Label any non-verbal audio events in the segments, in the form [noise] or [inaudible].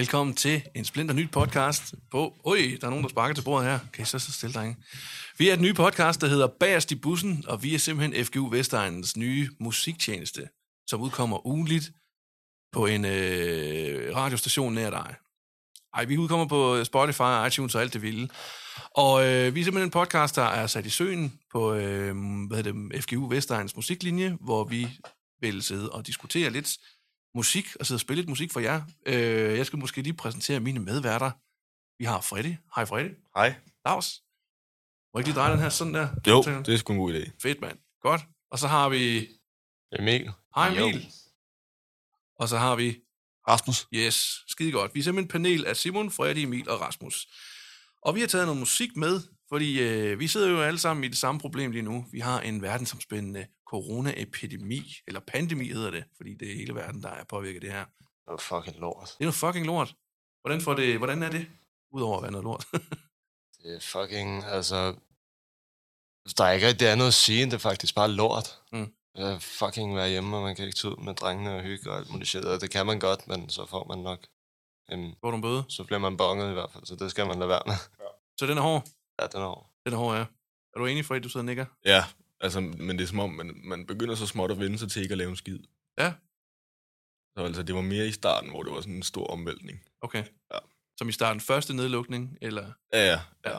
velkommen til en splinter nyt podcast på... Oj, der er nogen, der sparker til bordet her. Kan I så, så stille drenge? Vi er et nye podcast, der hedder Bagerst i bussen, og vi er simpelthen FGU Vestegnens nye musiktjeneste, som udkommer ugenligt på en øh, radiostation nær dig. Ej, vi udkommer på Spotify, iTunes og alt det vilde. Og øh, vi er simpelthen en podcast, der er sat i søen på øh, hvad hedder det, FGU Vestegns musiklinje, hvor vi vil sidde og diskutere lidt musik og sidde og spille lidt musik for jer. Øh, jeg skal måske lige præsentere mine medværter. Vi har Freddy. Hej Freddy. Hej. Lars. Må jeg ikke lige dreje den her sådan der? Jo, det er sgu en god idé. Fedt, mand. Godt. Og så har vi... Emil. Hej Jo. Emil. Og så har vi... Rasmus. Yes, skide godt. Vi er simpelthen en panel af Simon, Freddy, Emil og Rasmus. Og vi har taget noget musik med, fordi øh, vi sidder jo alle sammen i det samme problem lige nu. Vi har en verdensomspændende coronaepidemi, eller pandemi hedder det, fordi det er hele verden, der er påvirket det her. Oh, fucking lort. Det er noget fucking lort. Hvordan, får det, hvordan er det? Udover at være noget lort. [laughs] Det er fucking, altså... Der er ikke rigtig andet at sige, end det er faktisk bare lort. Mm. Jeg fucking være hjemme, og man kan ikke tage ud med drengene og hygge og alt muligt shit. Og det kan man godt, men så får man nok... Øhm, Får du en bøde? så bliver man bonget i hvert fald, så det skal man lade være med. Så den er hård. Ja, den er over. Den er hård, ja. Er du enig, Freddy, du sidder og nikker? Ja, altså, men det er som om, man, man begynder så småt at vende sig til ikke at lave en skid. Ja. Så altså, det var mere i starten, hvor det var sådan en stor omvæltning. Okay. Ja. Som i starten første nedlukning, eller... Ja, ja. Ja.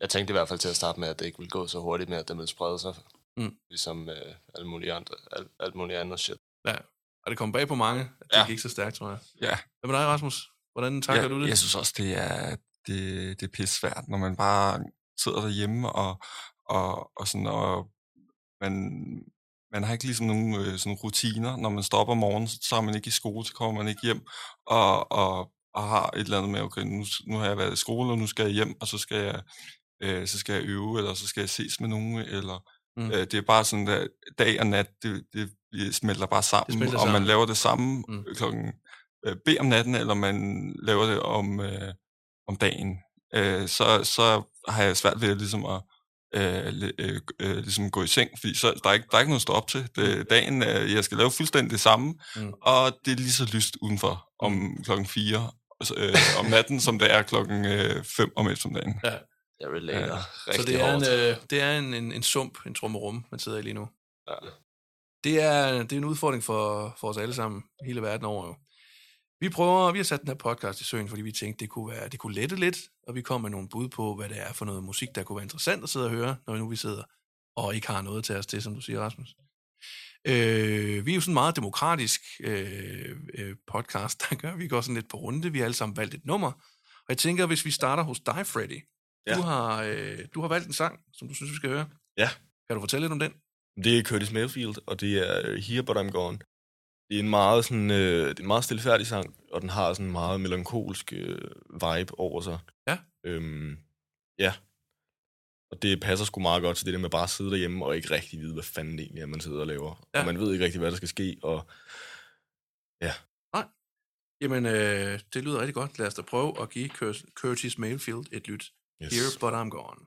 Jeg tænkte i hvert fald til at starte med, at det ikke ville gå så hurtigt med, at det ville sprede sig. Mm. Ligesom øh, alt muligt andre, alt, alt muligt andet shit. Og det kom bag på mange. Det Ja. gik ikke så stærkt, tror jeg. Ja. Hvad med dig, Rasmus? Hvordan takler ja, du det? Jeg synes også, det er, det, det er pisse svært, når man bare sidder derhjemme og, og, og sådan, og man, man har ikke ligesom nogen øh, sådan rutiner. Når man stopper om morgenen, så så er man ikke i skole, så kommer man ikke hjem, og, og, og har et eller andet med, okay, nu, nu har jeg været i skole, og nu skal jeg hjem, og så skal jeg, øh, så skal jeg øve, eller så skal jeg ses med nogen, eller Mm. øh, det er bare sådan, at dag og nat, det, det, det smelter bare sammen, Det smelter og sammen. man laver det samme Mm. mm. klokken øh, B om natten, eller man laver det om, øh, om dagen, øh, så, så har jeg svært ved ligesom at øh, øh, øh, ligesom gå i seng, fordi så, der, er ikke, der er ikke noget at stå op til. Det, dagen, øh, jeg skal lave fuldstændig det samme, Mm. mm. og det er lige så lyst udenfor om klokken 4 øh, om natten, som det er klokken 5 om eftermiddagen. Jeg relater Ja. ja. Så rigtig det er, hårdt. en, øh, det er en, en, en sump, en trummerum, man sidder i lige nu. Ja. Det er, det er en udfordring for, for os alle sammen, hele verden over jo. Vi prøver, vi har sat den her podcast i søen, fordi vi tænkte, det kunne, være, det kunne lette lidt, og vi kom med nogle bud på, hvad det er for noget musik, der kunne være interessant at sidde og høre, når nu vi sidder og ikke har noget til os til, som du siger, Rasmus. Øh, vi er jo sådan en meget demokratisk øh, øh, podcast, [laughs] der gør, vi går sådan lidt på runde. Vi har alle sammen valgt et nummer. Og jeg tænker, hvis vi starter hos dig, Freddy. Ja. Du, har, øh, du har valgt en sang, som du synes, vi skal høre. Ja. Kan du fortælle lidt om den? Det er Curtis Mayfield, og det er øh, Here But I'm Gone. Det er en meget, sådan, øh, det er en meget stilfærdig sang, og den har sådan en meget melankolsk øh, vibe over sig. Ja. Øhm, ja. Og det passer sgu meget godt til det der med bare at sidde derhjemme og ikke rigtig vide, hvad fanden det egentlig er, man sidder og laver. Ja. Ja. Og man ved ikke rigtig, hvad der skal ske, og Jamen, øh, det lyder rigtig godt. Lad os da prøve at give Cur- Curtis Mayfield et lyt. yes. Here, but I'm gone.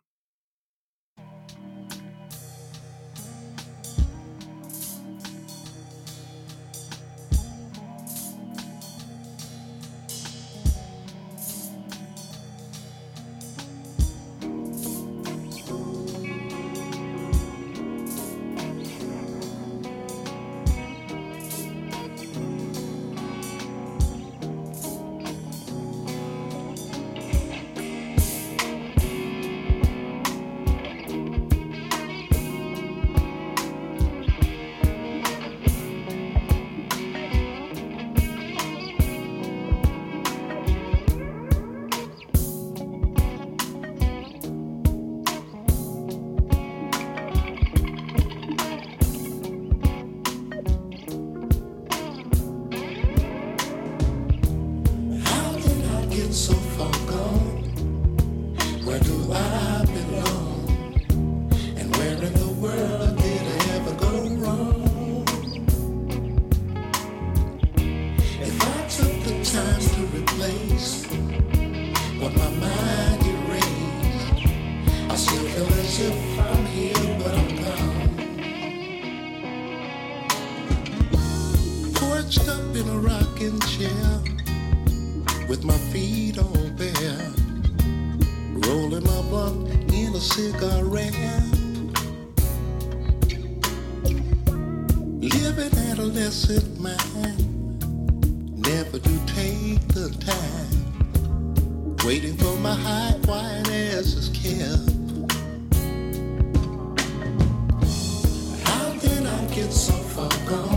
Mind, never do take the time, waiting for my high white ass is kept. How did I get so far gone?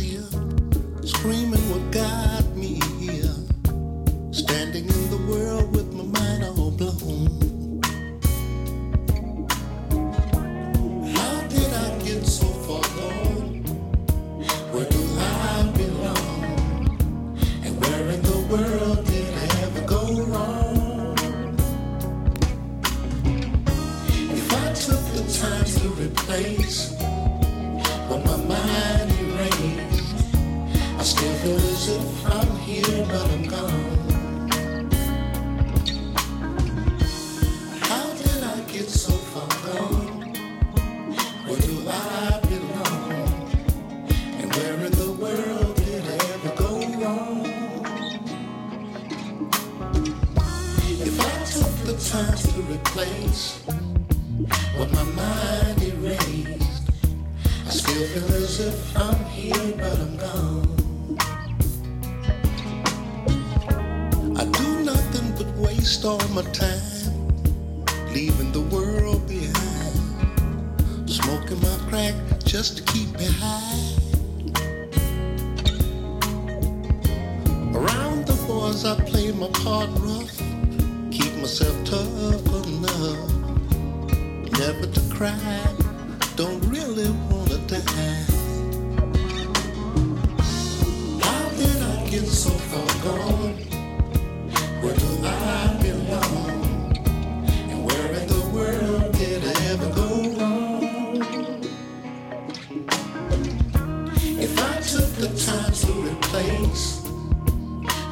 Don't really wanna die. How did I get so far gone? Where do I belong? And where in the world did I ever go wrong? If I took the time to replace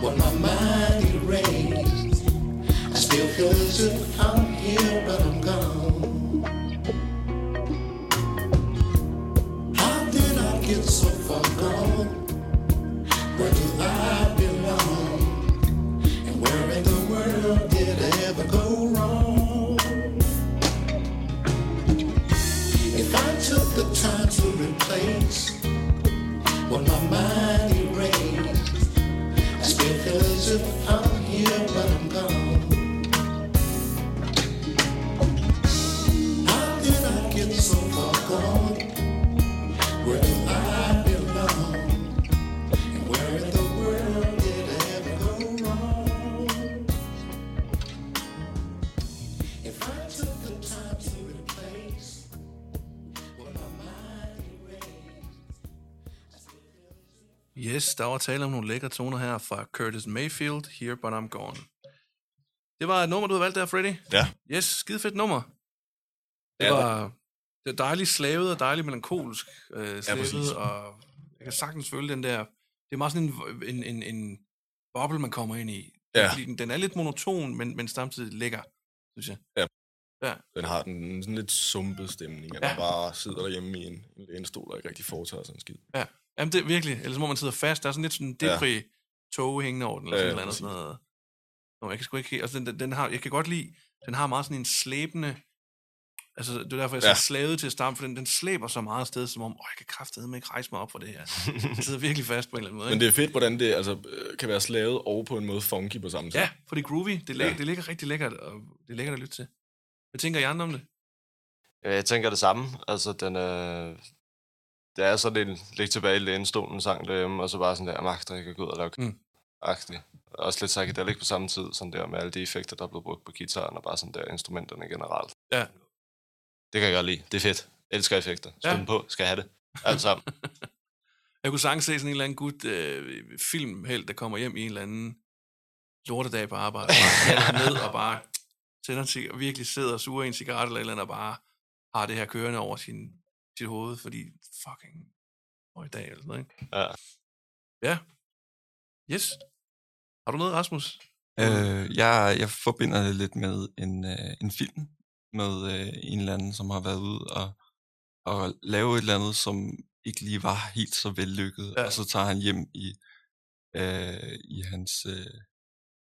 what my mind erased, I still feel as if I'm here but I'm gone. Yes, der var tale om nogle lækre toner her fra Curtis Mayfield, Here But I'm Gone. Det var et nummer, du havde valgt der, Freddy. Ja. Yes, skide fedt nummer. Det Ja. var, det var dejligt slavet og dejligt melankolsk øh, slavet, præcis. og jeg kan sagtens føle den der... Det er meget sådan en, en, en, en boble, man kommer ind i. Ja. Fordi den, den er lidt monoton, men, men samtidig lækker, synes jeg. Den har den sådan lidt sumpet stemning, at Ja. ja. man bare sidder derhjemme i en, en lænestol og ikke rigtig foretager sig en skid. Jamen, det er virkelig. Ellers må man sidde fast. Der er sådan lidt sådan en depri tog hængende over den, eller Ja, sådan ja, noget, sådan noget. Nå, jeg kan sgu ikke... Altså, den, den, har, jeg kan godt lide, den har meget sådan en slæbende... Altså, det er derfor, jeg siger Ja. slavet til at starte, for den, den slæber så meget afsted, som om, åh, jeg kan kraftedeme ikke rejse mig op for det her. Jeg sidder virkelig fast på en eller anden måde. Men det er fedt, hvordan det altså, øh, kan være slavet og på en måde funky på samme tid. Ja, for det er groovy. Det, ligger, Ja. det ligger rigtig lækkert, og det er lækkert at lytte til. Hvad tænker I andre om det? Ja, jeg tænker det samme. Altså, den er... Det er sådan en ligge tilbage i lænestolen sang derhjemme, og så bare sådan der, magter jeg kan gå ud og lave Mm. agtigt. Også lidt psychedelic på samme tid, sådan der med alle de effekter, der er blevet brugt på gitaren, og bare sådan der instrumenterne generelt. Ja. Det kan jeg godt lide. Det er fedt. Jeg elsker effekter. Spil Ja. dem på. Skal jeg have det. Alt sammen. [laughs] Jeg kunne sagtens se sådan en eller anden gut øh, filmheld, der kommer hjem i en eller anden lortedag på arbejde, og ned og bare tænder en cig- og virkelig sidder og suger en cigaret eller eller andet, og bare har det her kørende over sin, sit hoved, fordi fucking og i dag eller sådan noget, ikke? Ja. Ja. Yes. Har du noget, Rasmus? Øh, jeg, jeg forbinder det lidt med en, øh, en film med øh, en eller anden, som har været ude og, og lave et eller andet, som ikke lige var helt så vellykket, Ja. og så tager han hjem i, øh, i hans, øh,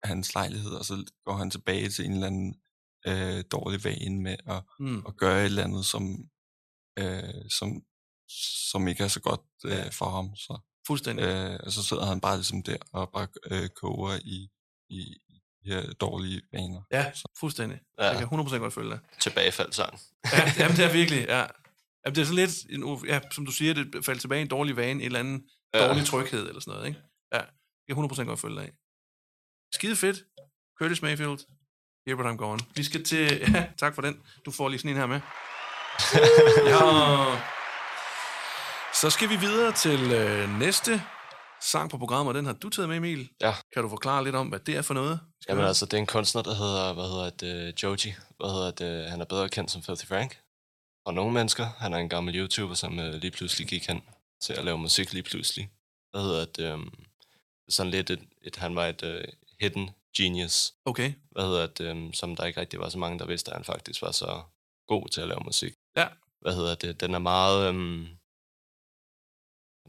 hans lejlighed, og så går han tilbage til en eller anden øh, dårlig vane med at, Mm. at gøre et eller andet, som, øh, som, som ikke er så godt Ja. øh, for ham. Så, Fuldstændig. øh, og så sidder han bare ligesom der og bare øh, koger i, i, i her dårlige vaner. Ja, fuldstændig. Ja. Jeg kan 100% godt følge dig. Tilbagefaldssang. Ja, jamen, det er [laughs] virkelig, ja. Jamen, det er så lidt, en, ja, som du siger, det falder tilbage i en dårlig vane, en eller anden Ja. dårlig tryghed eller sådan noget, ikke? Ja, jeg kan 100% godt følge dig af. Skide fedt. Curtis Mayfield. Here but I'm gone. Vi skal til, [laughs] ja, tak for den. Du får lige sådan en her med. [laughs] ja. Så skal vi videre til øh, næste sang på programmet, og den har du taget med, Emil. Ja. Kan du forklare lidt om, hvad det er for noget? skal Jamen altså, det er en kunstner, der hedder, hvad hedder det, Joji. Hvad hedder det, han er bedre kendt som Filthy Frank. Og nogle mennesker, han er en gammel YouTuber, som øh, lige pludselig gik hen til at lave musik lige pludselig. Hvad hedder det, um, sådan lidt et, et, han var et uh, hidden genius. Okay. Hvad hedder det, um, som der ikke rigtig var så mange, der vidste, at han faktisk var så god til at lave musik. Ja. Hvad hedder det, den er meget, um,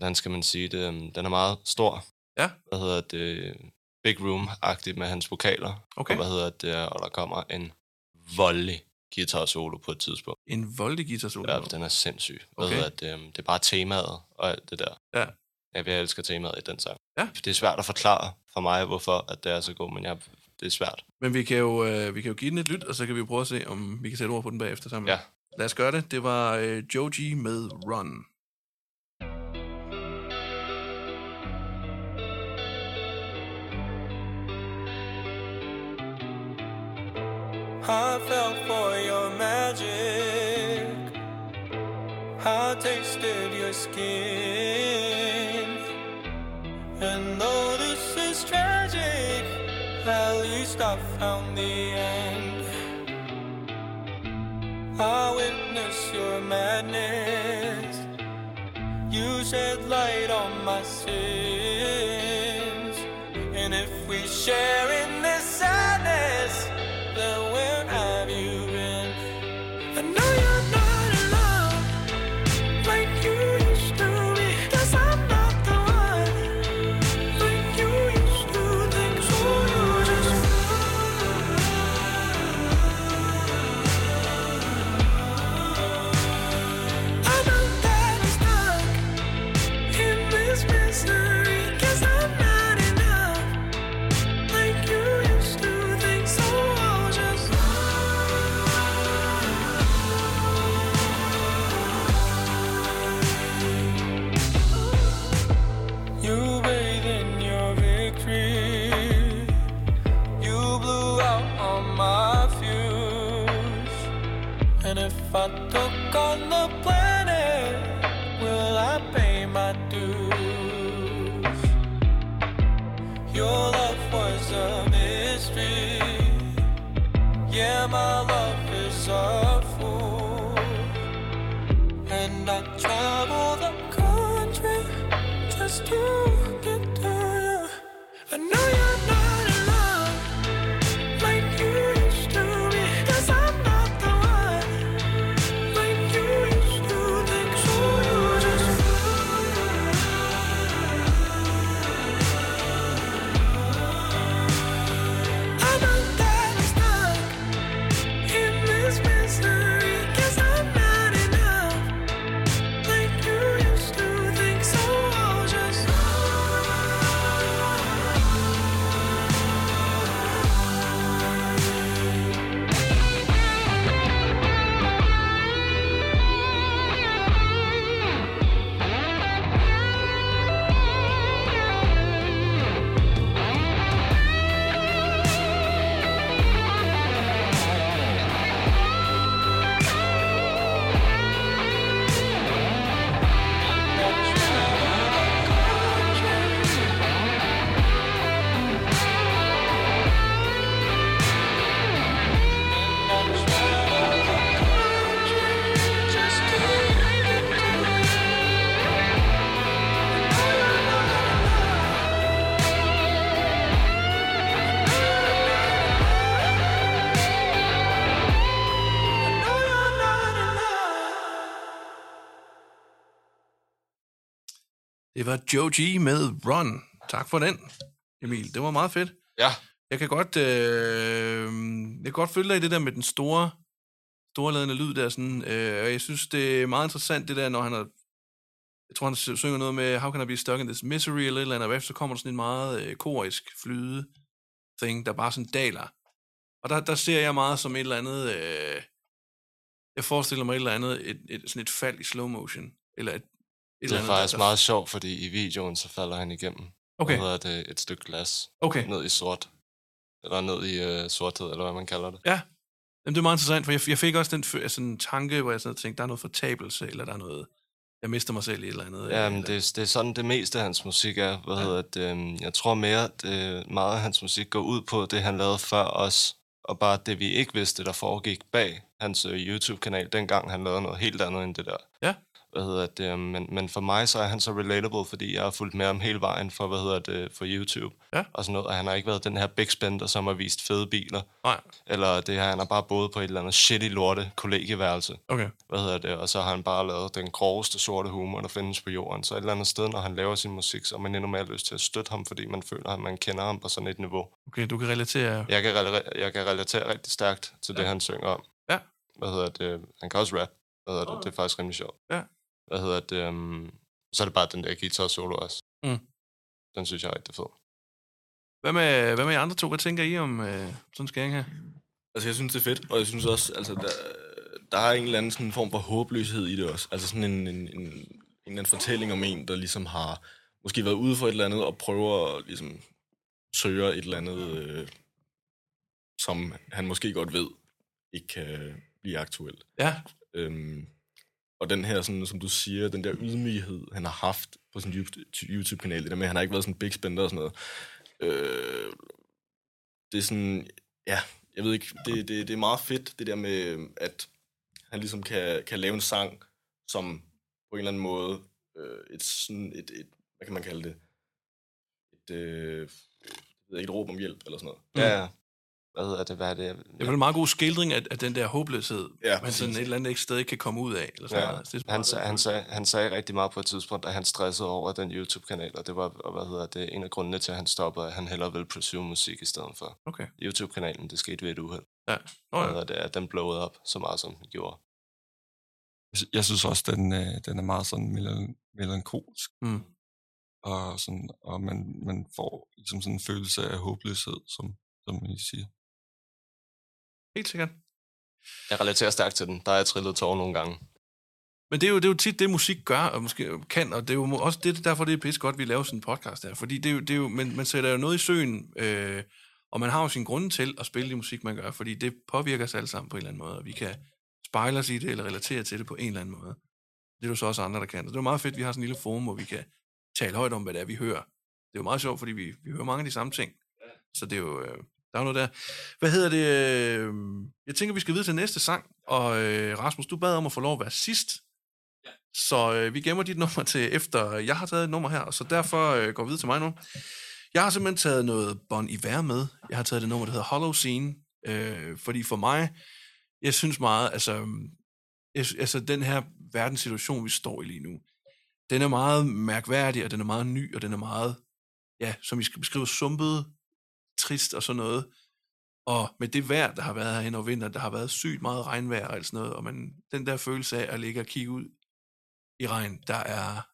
hvordan skal man sige det, um, den er meget stor. Ja. Hvad hedder det, Big Room-agtigt med hans vokaler. Okay. Og hvad hedder det, og der kommer en voldelig guitar solo på et tidspunkt. En voldig guitar solo. Ja, den er sindssyg. Hvad Okay. hedder det, um, det er bare temaet og alt det der. Ja. Jeg, jeg elsker temaet i den sang. Ja. Det er svært at forklare for mig, hvorfor at det er så god, men jeg, det er svært. Men vi kan, jo, øh, vi kan jo give den et lyt, og så kan vi jo prøve at se, om vi kan sætte ord på den bagefter sammen. Ja. Lad os gøre det. Det var øh, Joji med Run. I fell for your magic. I tasted your skin. And though this is tragic, at least I found the end. I witnessed your madness. You shed light on my sins. And if we share in in this Det var Joe G med Run. Tak for den, Emil. Det var meget fedt. Ja, Jeg kan godt, øh, jeg kan godt følge dig i det der med den store, storladende lyd der. Sådan, øh, og jeg synes, det er meget interessant, det der, når han har... Jeg tror, han sy- synger noget med, how can I be stuck in this misery, eller et eller andet, og efter så kommer der sådan en meget øh, korisk flyde thing, der bare sådan daler. Og der, der ser jeg meget som et eller andet... Øh, jeg forestiller mig et eller andet, et, et, sådan et fald i slow motion, eller et det er andet, faktisk der, meget sjovt, fordi i videoen, så falder han igennem. Okay, Hvad hedder det? Et stykke glas. okay. Ned i sort. Eller ned i øh, sorthed, eller hvad man kalder det. Jamen, det er meget interessant, for jeg, jeg fik også den altså, en tanke, hvor jeg sådan tænkte, der er noget fortabelse, eller der er noget, jeg mister mig selv i et eller andet. Ja, men det, er- det er sådan, det meste af hans musik er. Hvad Ja. ja. hedder det? øhm, Jeg tror mere, at øh, meget af hans musik går ud på det, han lavede før os. Og bare det, vi ikke vidste, der foregik bag hans øh, YouTube-kanal, dengang han lavede noget helt andet end det der. Ja. Hvad hedder det? øhm, Men, men for mig, så er han så relatable, fordi jeg har fulgt med ham hele vejen for, hvad hedder det, for YouTube. Ja. Og sådan noget, og han har ikke været den her big spender, som har vist fede biler. Nej, Eller det her, han har bare boet på et eller andet shitty lorte kollegieværelse okay. hvad hedder det, og så har han bare lavet den groveste sorte humor, der findes på jorden. Så et eller andet sted, når han laver sin musik, så har man endnu mere lyst til at støtte ham, fordi man føler, at man kender ham på sådan et niveau. Okay, du kan relatere. Jeg kan, rela- jeg kan relatere rigtig stærkt til det, Ja. han synger om. Ja. Hvad hedder det? Han kan også rap. Hvad hedder det? Det er faktisk rimelig sjovt. Ja. Hvad hedder det? Um, så er det bare den der guitar solo også. Mm. Den synes jeg er rigtig fed. Hvad med, hvad med jer andre to? Hvad tænker I om øh, sådan en skæring her? Altså, jeg synes, det er fedt, og jeg synes også, altså, der, der er en eller anden sådan form for håbløshed i det også. Altså sådan en, en, en, en eller anden fortælling om en, der ligesom har måske været ude for et eller andet, og prøver at ligesom søge et eller andet, øh, som han måske godt ved, ikke kan blive aktuelt. Ja, Øhm, og den her, sådan, som du siger, den der ydmyghed, han har haft på sin YouTube- YouTube-kanal, det der med, at han har ikke været sådan big spender og sådan noget. Øh, det er sådan, ja, jeg ved ikke, det, det, det er meget fedt, det der med, at han ligesom kan, kan lave en sang, som på en eller anden måde, øh, et sådan, et, et, hvad kan man kalde det? Et, øh, jeg ved ikke, et råb om hjælp, eller sådan noget. Mm. Ja. Hvad hedder det? Hvad er det? det er en meget god skildring af, af den der håbløshed, Ja, man sådan et eller andet ikke sted ikke kan komme ud af. Eller sådan Ja, noget. Det er Han, sag, han, sag, han sagde rigtig meget på et tidspunkt, at han stressede over den YouTube-kanal, og det var og hvad hedder det, en af grundene til, at han stoppede, at han hellere ville pursue musik i stedet for. Okay. YouTube-kanalen, det skete ved et uheld. Ja. Hvad Oh, ja. hedder det, at den blowede op så meget, som den gjorde. Jeg synes også, den, øh, den er meget sådan melan- melankolsk, Mm. og, sådan, og man, man får ligesom sådan en følelse af håbløshed, som, som I siger. Helt sikkert. Jeg relaterer stærkt til den. Der er jeg trillet tårer nogle gange. Men det er, jo, det er jo tit det, musik gør, og måske kan, og det er jo også det, derfor det er pisse godt, at vi laver sådan en podcast her. Fordi det er jo, det er jo, man, man sætter jo noget i søen, øh, og man har jo sin grunde til at spille det musik, man gør, fordi det påvirker os alle sammen på en eller anden måde, og vi kan spejle os i det, eller relatere til det på en eller anden måde. Det er jo så også andre, der kan. Så det er jo meget fedt, at vi har sådan en lille forum, hvor vi kan tale højt om, hvad det er, vi hører. Det er jo meget sjovt, fordi vi, vi hører mange af de samme ting. Så det er jo, øh, der er noget der. Hvad hedder det? Øh, jeg tænker, vi skal videre til næste sang, og øh, Rasmus, du bad om at få lov at være sidst. Så øh, vi gemmer dit nummer til efter, jeg har taget et nummer her, så derfor øh, går vi videre til mig nu. Jeg har simpelthen taget noget Bon Iver med. Jeg har taget det nummer, der hedder Hollow Scene, øh, fordi for mig, jeg synes meget, altså, jeg, altså den her verdenssituation, vi står i lige nu, den er meget mærkværdig, og den er meget ny, og den er meget, ja, som vi skal beskrive, sumpet, trist og sådan noget. Og med det vejr, der har været herhen over vinteren, der har været sygt meget regnvejr og sådan noget, og man, den der følelse af at ligge og kigge ud i regn, der er...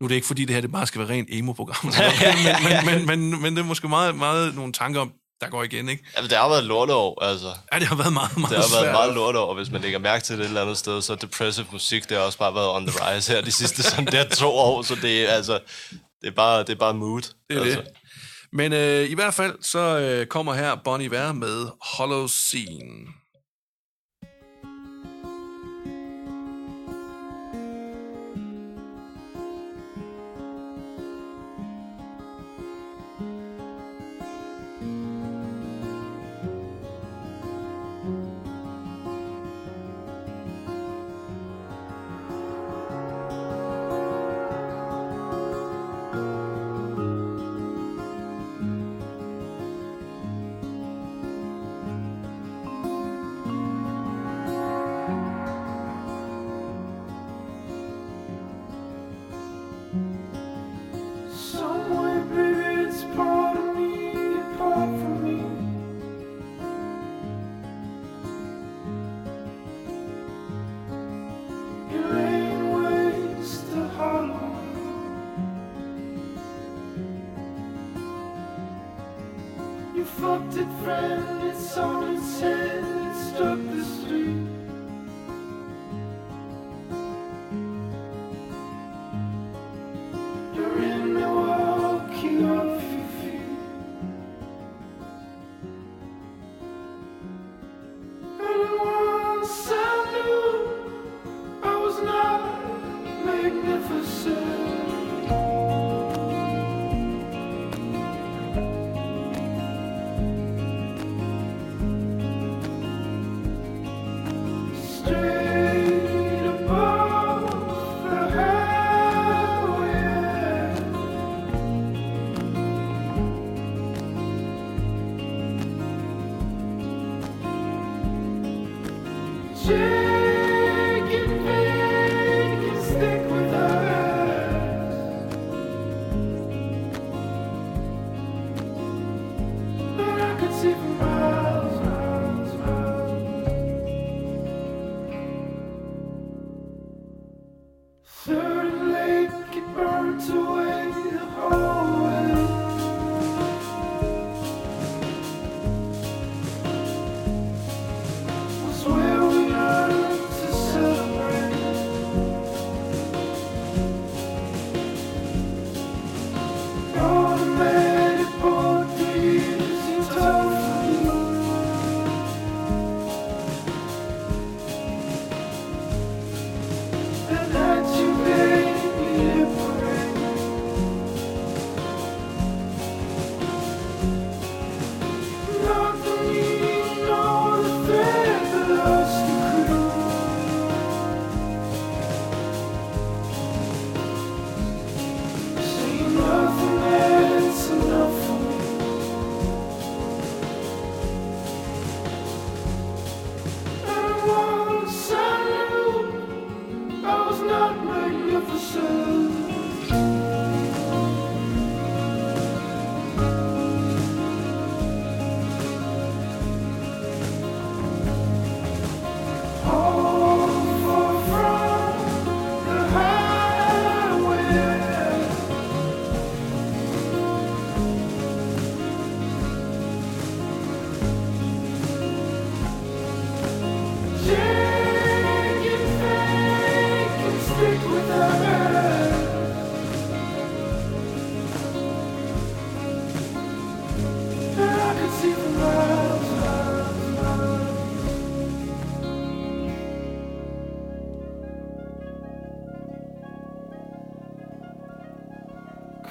Nu er det ikke fordi, det her det bare skal være rent emo-program, [laughs] men, men, men, men, men det er måske meget, meget nogle tanker om, der går igen, ikke? Ja, det har været et lorteår, altså. Ja, det har været meget, meget Det har været svært. meget lorteår, og hvis man lægger mærke til det et eller andet sted, så depressive musik, det har også bare været on the rise her de sidste sådan der to år, så det er altså, det er bare, det er bare mood. Det er altså. det. Men øh, i hvert fald, så øh, kommer her Bonnie Iver med Hollow Scene. Friend.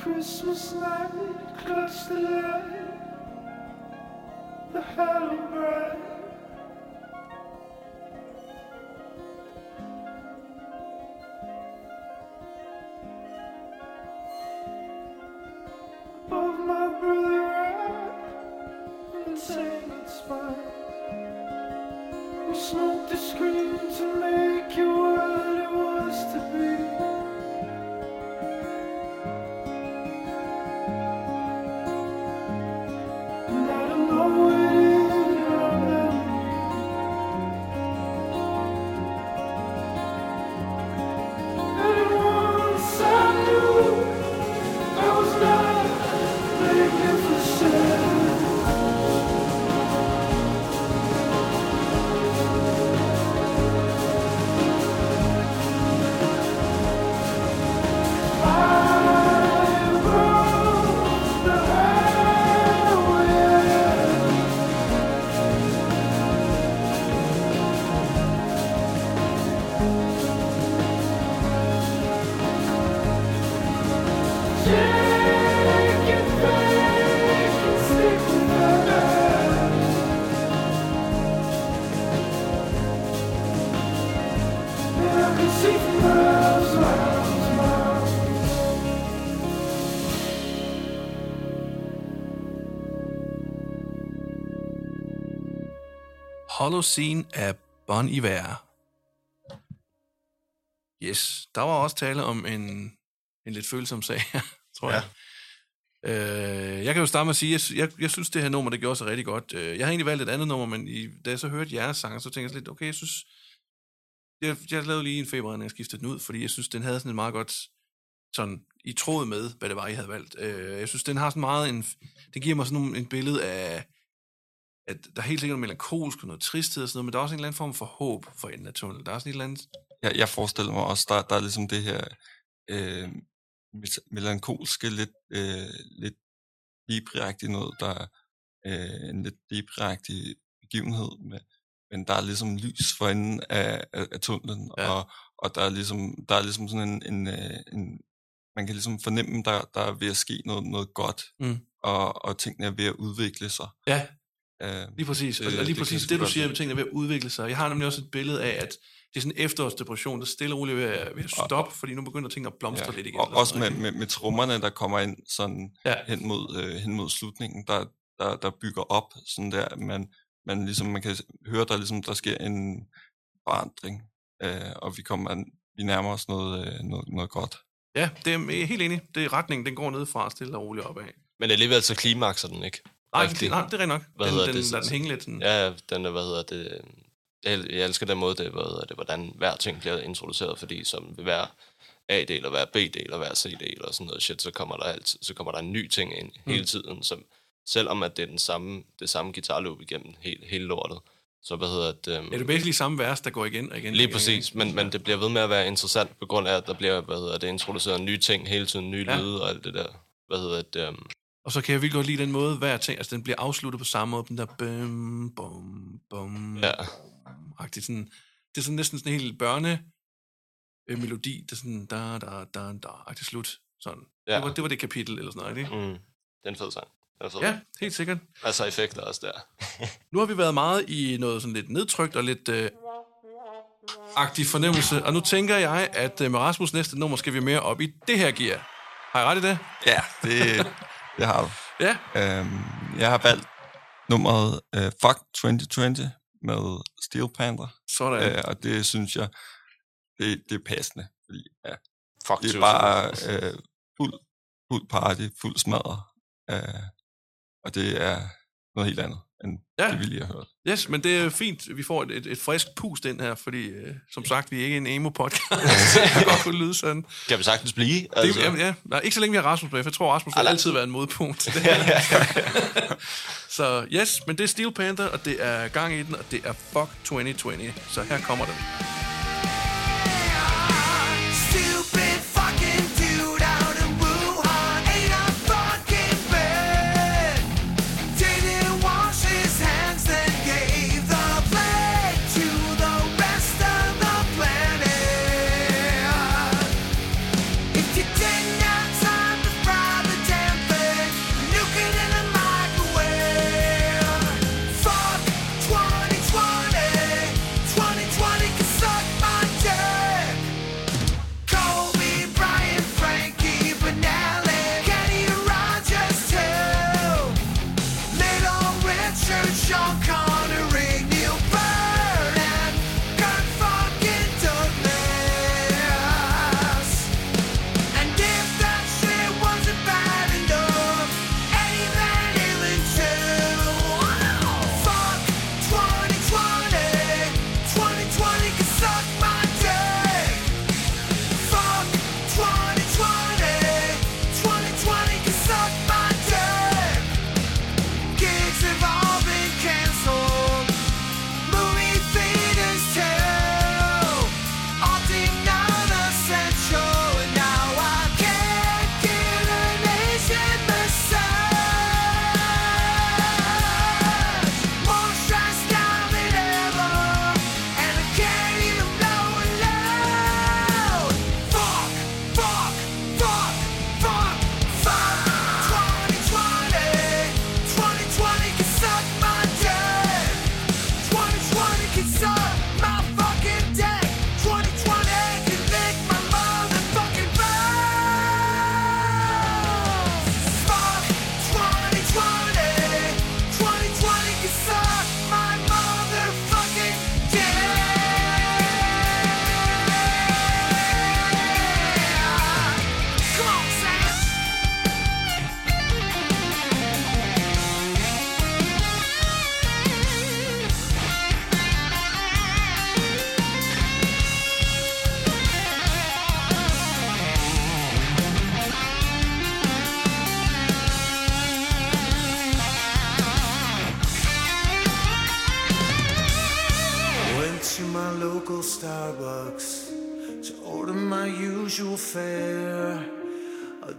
Christmas night, clutch the light, the hallowed bright. Holocene af Bon Iver. Yes, der var også tale om en, en lidt følsom sag, [laughs] tror jeg. Øh, jeg kan jo starte med at sige, jeg, sy- jeg, jeg synes, det her nummer, det gjorde sig rigtig godt. Øh, Jeg har egentlig valgt et andet nummer, men i, da jeg så hørte jeres sang, så tænkte jeg lidt, okay, jeg synes, jeg, jeg lavede lige en feber, når jeg skiftede den ud, fordi jeg synes, den havde sådan et meget godt sådan i tråd med, hvad det var, I havde valgt. Øh, jeg synes, den har sådan meget en... Det giver mig sådan nogle, en billede af, at der er helt sikkert noget melankolsk og noget tristhed og sådan noget, men der er også en eller anden form for håb for enden af tunnelen. Der er sådan et eller andet... jeg, jeg forestiller mig også, der, der er ligesom det her øh, mel- melankolske, lidt, øh, lidt deep noget, der er øh, en lidt deep begivenhed, med, men der er ligesom lys for enden af, af, af tunnelen, Ja. ja. og, og der er ligesom, der er ligesom sådan en, en, øh, en man kan ligesom fornemme, der, der er ved at ske noget, noget godt, Mm. og, og tingene er ved at udvikle sig. Ja, Øh, lige præcis. Og, Det- og lige det præcis kan det, du siger, at tingene er ved at udvikle sig. Jeg har nemlig også et billede af, at det er sådan en efterårsdepression, der stille og roligt ved at, ved at stoppe, fordi nu begynder ting at blomstre ja. lidt igen. Og også med, med, med trommerne, der kommer ind sådan Ja. hen mod, øh, hen mod slutningen, der, der, der bygger op sådan der, man, man ligesom, man kan høre, der ligesom, der sker en forandring, øh, og vi kommer, vi nærmer os noget, øh, noget, noget godt. Ja, det er helt enig. Det er retningen, den går nedefra stille og roligt opad. Men alligevel så klimakser den ikke. Nej, Rigtig. det, nej, det er rigtigt nok. Hvad den, hedder den, det? lader den hænge lidt sådan. Ja, den er, hvad hedder det... Jeg, jeg elsker den måde, det, hvad hedder det, hvordan hver ting bliver introduceret, fordi som ved hver A-del og hver B-del og hver C-del og sådan noget shit, så kommer der, altid, så kommer der en ny ting ind Mm. hele tiden, som, selvom at det er den samme, det samme guitarloop igennem hele, hele lortet. Så hvad hedder det... Um, Ja, det er basically samme vers, der går igen og igen. Lige igen, præcis, igen. men, men det bliver ved med at være interessant på grund af, at der bliver, hvad hedder det, introduceret nye ting hele tiden, nye Ja. lyde og alt det der. Hvad hedder det? Um, Og så kan jeg virkelig godt lide den måde, hver ting, altså den bliver afsluttet på samme måde, den der bum, bum, bum, Ja. agtigt sådan, det er sådan næsten sådan en helt børne øh, melodi, det er sådan da, da, da, da, agtigt slut, sådan. Ja. Det, var, det var det kapitel, eller sådan noget, ikke? mm, det er en fed sang. Den fed. Ja, helt sikkert. Altså effekter også der. [laughs] Nu har vi været meget i noget sådan lidt nedtrykt og lidt øh, agtig fornemmelse, og nu tænker jeg, at øh, med Rasmus næste nummer skal vi mere op i det her gear. Har jeg ret i det? Ja, det, det har du. Ja. Øhm, jeg har valgt nummeret øh, Fuck 2020 med Steel Panther, Sådan. øh, og det synes jeg, det, det er passende, fordi ja, Fuck, det er bare øh, fuld, fuld party, fuld smadre, øh, og det er noget helt andet, end Ja. det, vi lige har hørt. Yes, men det er fint, vi får et, et, et frisk pust ind her, fordi øh, som sagt, vi er ikke en emo-podcast. [laughs] det kan godt kunne lyde sådan. Kan vi sagtens blive? Det, Altså, jamen, ja, nej, ikke så længe vi har Rasmus med, for jeg tror, Rasmus nej. altid være en modpunkt. [laughs] [laughs] så yes, men det er Steel Panther, og det er gang i den, og det er Fuck 2020. Så her kommer den.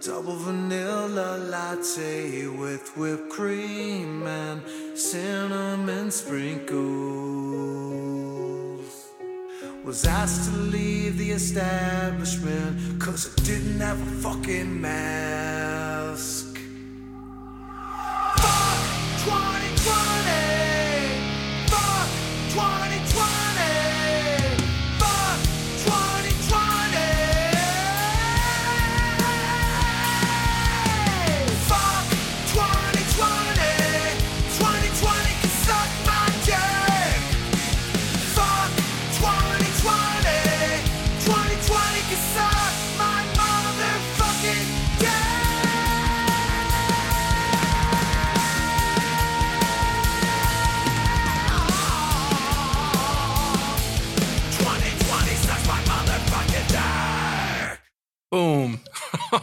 Double vanilla latte with whipped cream and cinnamon sprinkles. Was asked to leave the establishment cause I didn't have a fucking mask.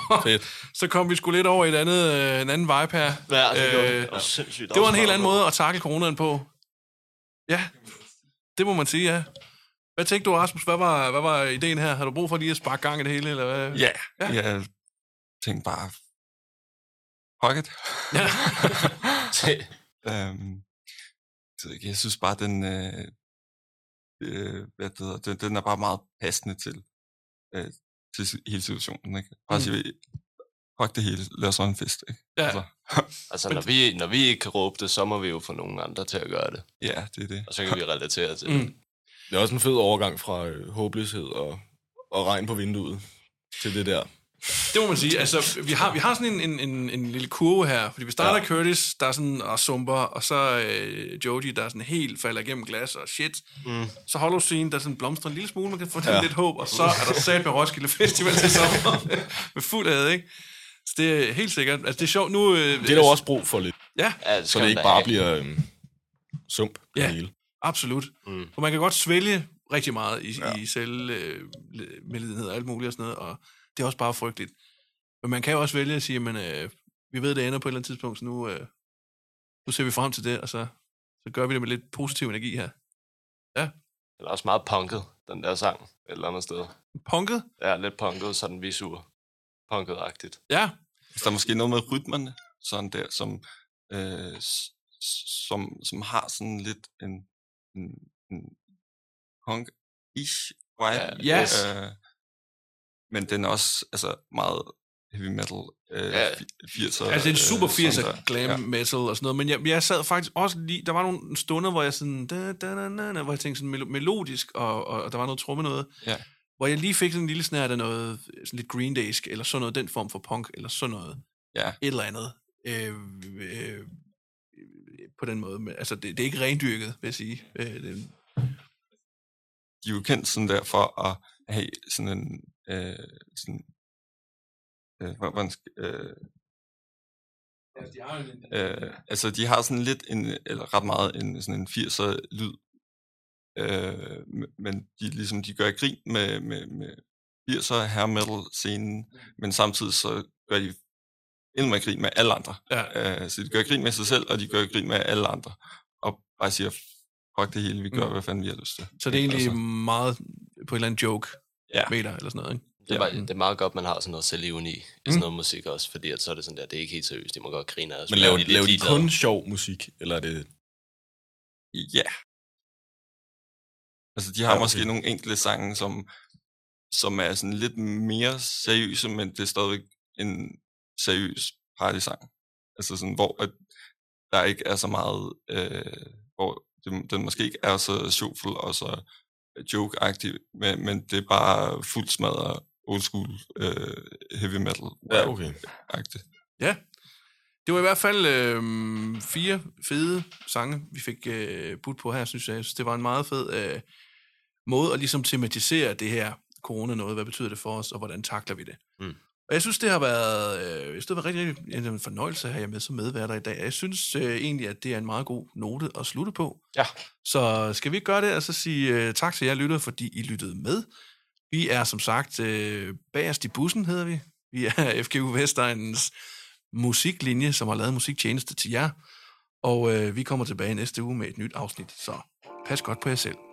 [laughs] Fedt. så kom vi sgu lidt over i et andet, øh, en anden vibe her. Ja, det, Øh, øh, var sindssygt Det var en helt anden måde at takle coronaen på. Ja, det må man sige, ja. Hvad tænkte du, Rasmus? Hvad var, hvad var ideen her? Har du brug for lige at sparke gang i det hele, eller hvad? Ja, Ja. jeg tænkte bare, fuck it. Ja. [laughs] øhm, så jeg- jeg synes bare, den, øh, øh, hvad det hedder, den, den er bare meget passende til, øh, til hele situationen. Ikke? Bare Mm. mm. sige, fuck det hele, lad os holde en fest. Ikke? Ja. Altså, [laughs] Altså, når vi, når vi ikke kan råbe det, så må vi jo få nogen andre til at gøre det. ja, det er det. Og så kan vi [laughs] relatere til Mm. det. Det er også en fed overgang fra øh, håbløshed og, og regn på vinduet til det der. Det må man sige. Altså, vi har, vi har sådan en, en, en, en lille kurve her, fordi vi starter ja. Curtis, der er sådan og sumper, og så øh, Jody, der er sådan helt falder igennem glas og shit. Mm. Så Hollow Scene, der sådan blomstrer en lille smule, man kan få ja. lidt håb, og så er der sat med Roskilde Festival til sommer [laughs] med fuld ad, ikke? Så det er helt sikkert. Altså, det er sjovt nu... Øh, Det er der jo også brug for lidt, Ja, Ja, så det ikke bare bliver øh, sump Ja. hele. absolut. Mm. For man kan godt svælge rigtig meget i, ja. i selvmedlidenhed og alt muligt og sådan noget, og det er også bare frygteligt. Men man kan jo også vælge at sige, men øh, vi ved, det ender på et eller andet tidspunkt, så nu, øh, nu ser vi frem til det, og så, så gør vi det med lidt positiv energi her. Det er også meget punket, den der sang, et eller andet sted. Punket? Ja, lidt punket, sådan visuer. Punket-agtigt. Ja. Hvis der er måske noget med rytmerne, sådan der, som, øh, som, som har sådan lidt en, en, en punk-ish vibe. Ja, yes. Øh, men den er også altså, meget heavy metal øh, Ja. ja. 80'er. Altså, det er en super øh, 80'er sådan der. glam Ja. metal og sådan noget, men jeg, jeg sad faktisk også lige, der var nogle stunder, hvor jeg sådan, da, da, da, da, da, hvor jeg tænkte sådan melo- melodisk, og, og, og der var noget tromme noget, Ja. hvor jeg lige fik sådan en lille snært af noget, sådan lidt Green Daysk, eller sådan noget, den form for punk, eller sådan noget, Ja. et eller andet, øh, øh, på den måde. Men, altså, det, det er ikke rendyrket, vil jeg sige. Øh, det, de er jo kendt sådan der for at have sådan en øh, sådan, øh, hvor- hvordan skal, øh, øh, altså de har sådan lidt en, eller ret meget en, sådan en 80'er lyd, øh, men de ligesom, de gør grin med, med, med 80'er hair metal scenen, men samtidig så gør de endnu mere grin med alle andre. ja. Øh, så de gør grin med sig selv, og de gør grin med alle andre. Og bare siger, fuck det hele, vi gør, Mm. mm. hvad fanden vi har lyst til. Så det er egentlig Altså, meget på en eller anden joke ja. meter, eller sådan noget, ikke? Det er, Ja. bare, det er meget godt, man har sådan noget selvivni i Mm. sådan noget musik også, fordi at så er det sådan der, det er ikke helt seriøst, de må godt grine af os. Men laver, er lidt laver de kun sjov musik, eller er det... Ja. Altså, de har ja, okay. måske nogle enkelte sange, som, som er sådan lidt mere seriøse, men det er stadigvæk en seriøs partysang. Altså sådan, hvor at der ikke er så meget, øh, hvor det, den måske ikke er så sjovfuld og så joke-agtig, men, men det er bare fuldt smadret old school øh, heavy metal Ja, okay. agtigt. Ja. Det var i hvert fald øh, fire fede sange, vi fik øh, budt på her, synes jeg. jeg synes, det var en meget fed øh, måde at ligesom tematisere det her corona noget. Hvad betyder det for os, og hvordan takler vi det? Mm. Og jeg synes, det har været, øh, jeg synes, det har været rigtig, rigtig en fornøjelse at have jer med som medværter i dag. Jeg synes øh, egentlig, at det er en meget god note at slutte på. Ja. Så skal vi ikke gøre det, og så sige øh, tak til jer lytter, fordi I lyttede med. Vi er som sagt øh, bagerst i bussen, hedder vi. Vi er [laughs] FGU Vestegnens musiklinje, som har lavet musiktjeneste til jer. Og øh, vi kommer tilbage næste uge med et nyt afsnit, så pas godt på jer selv.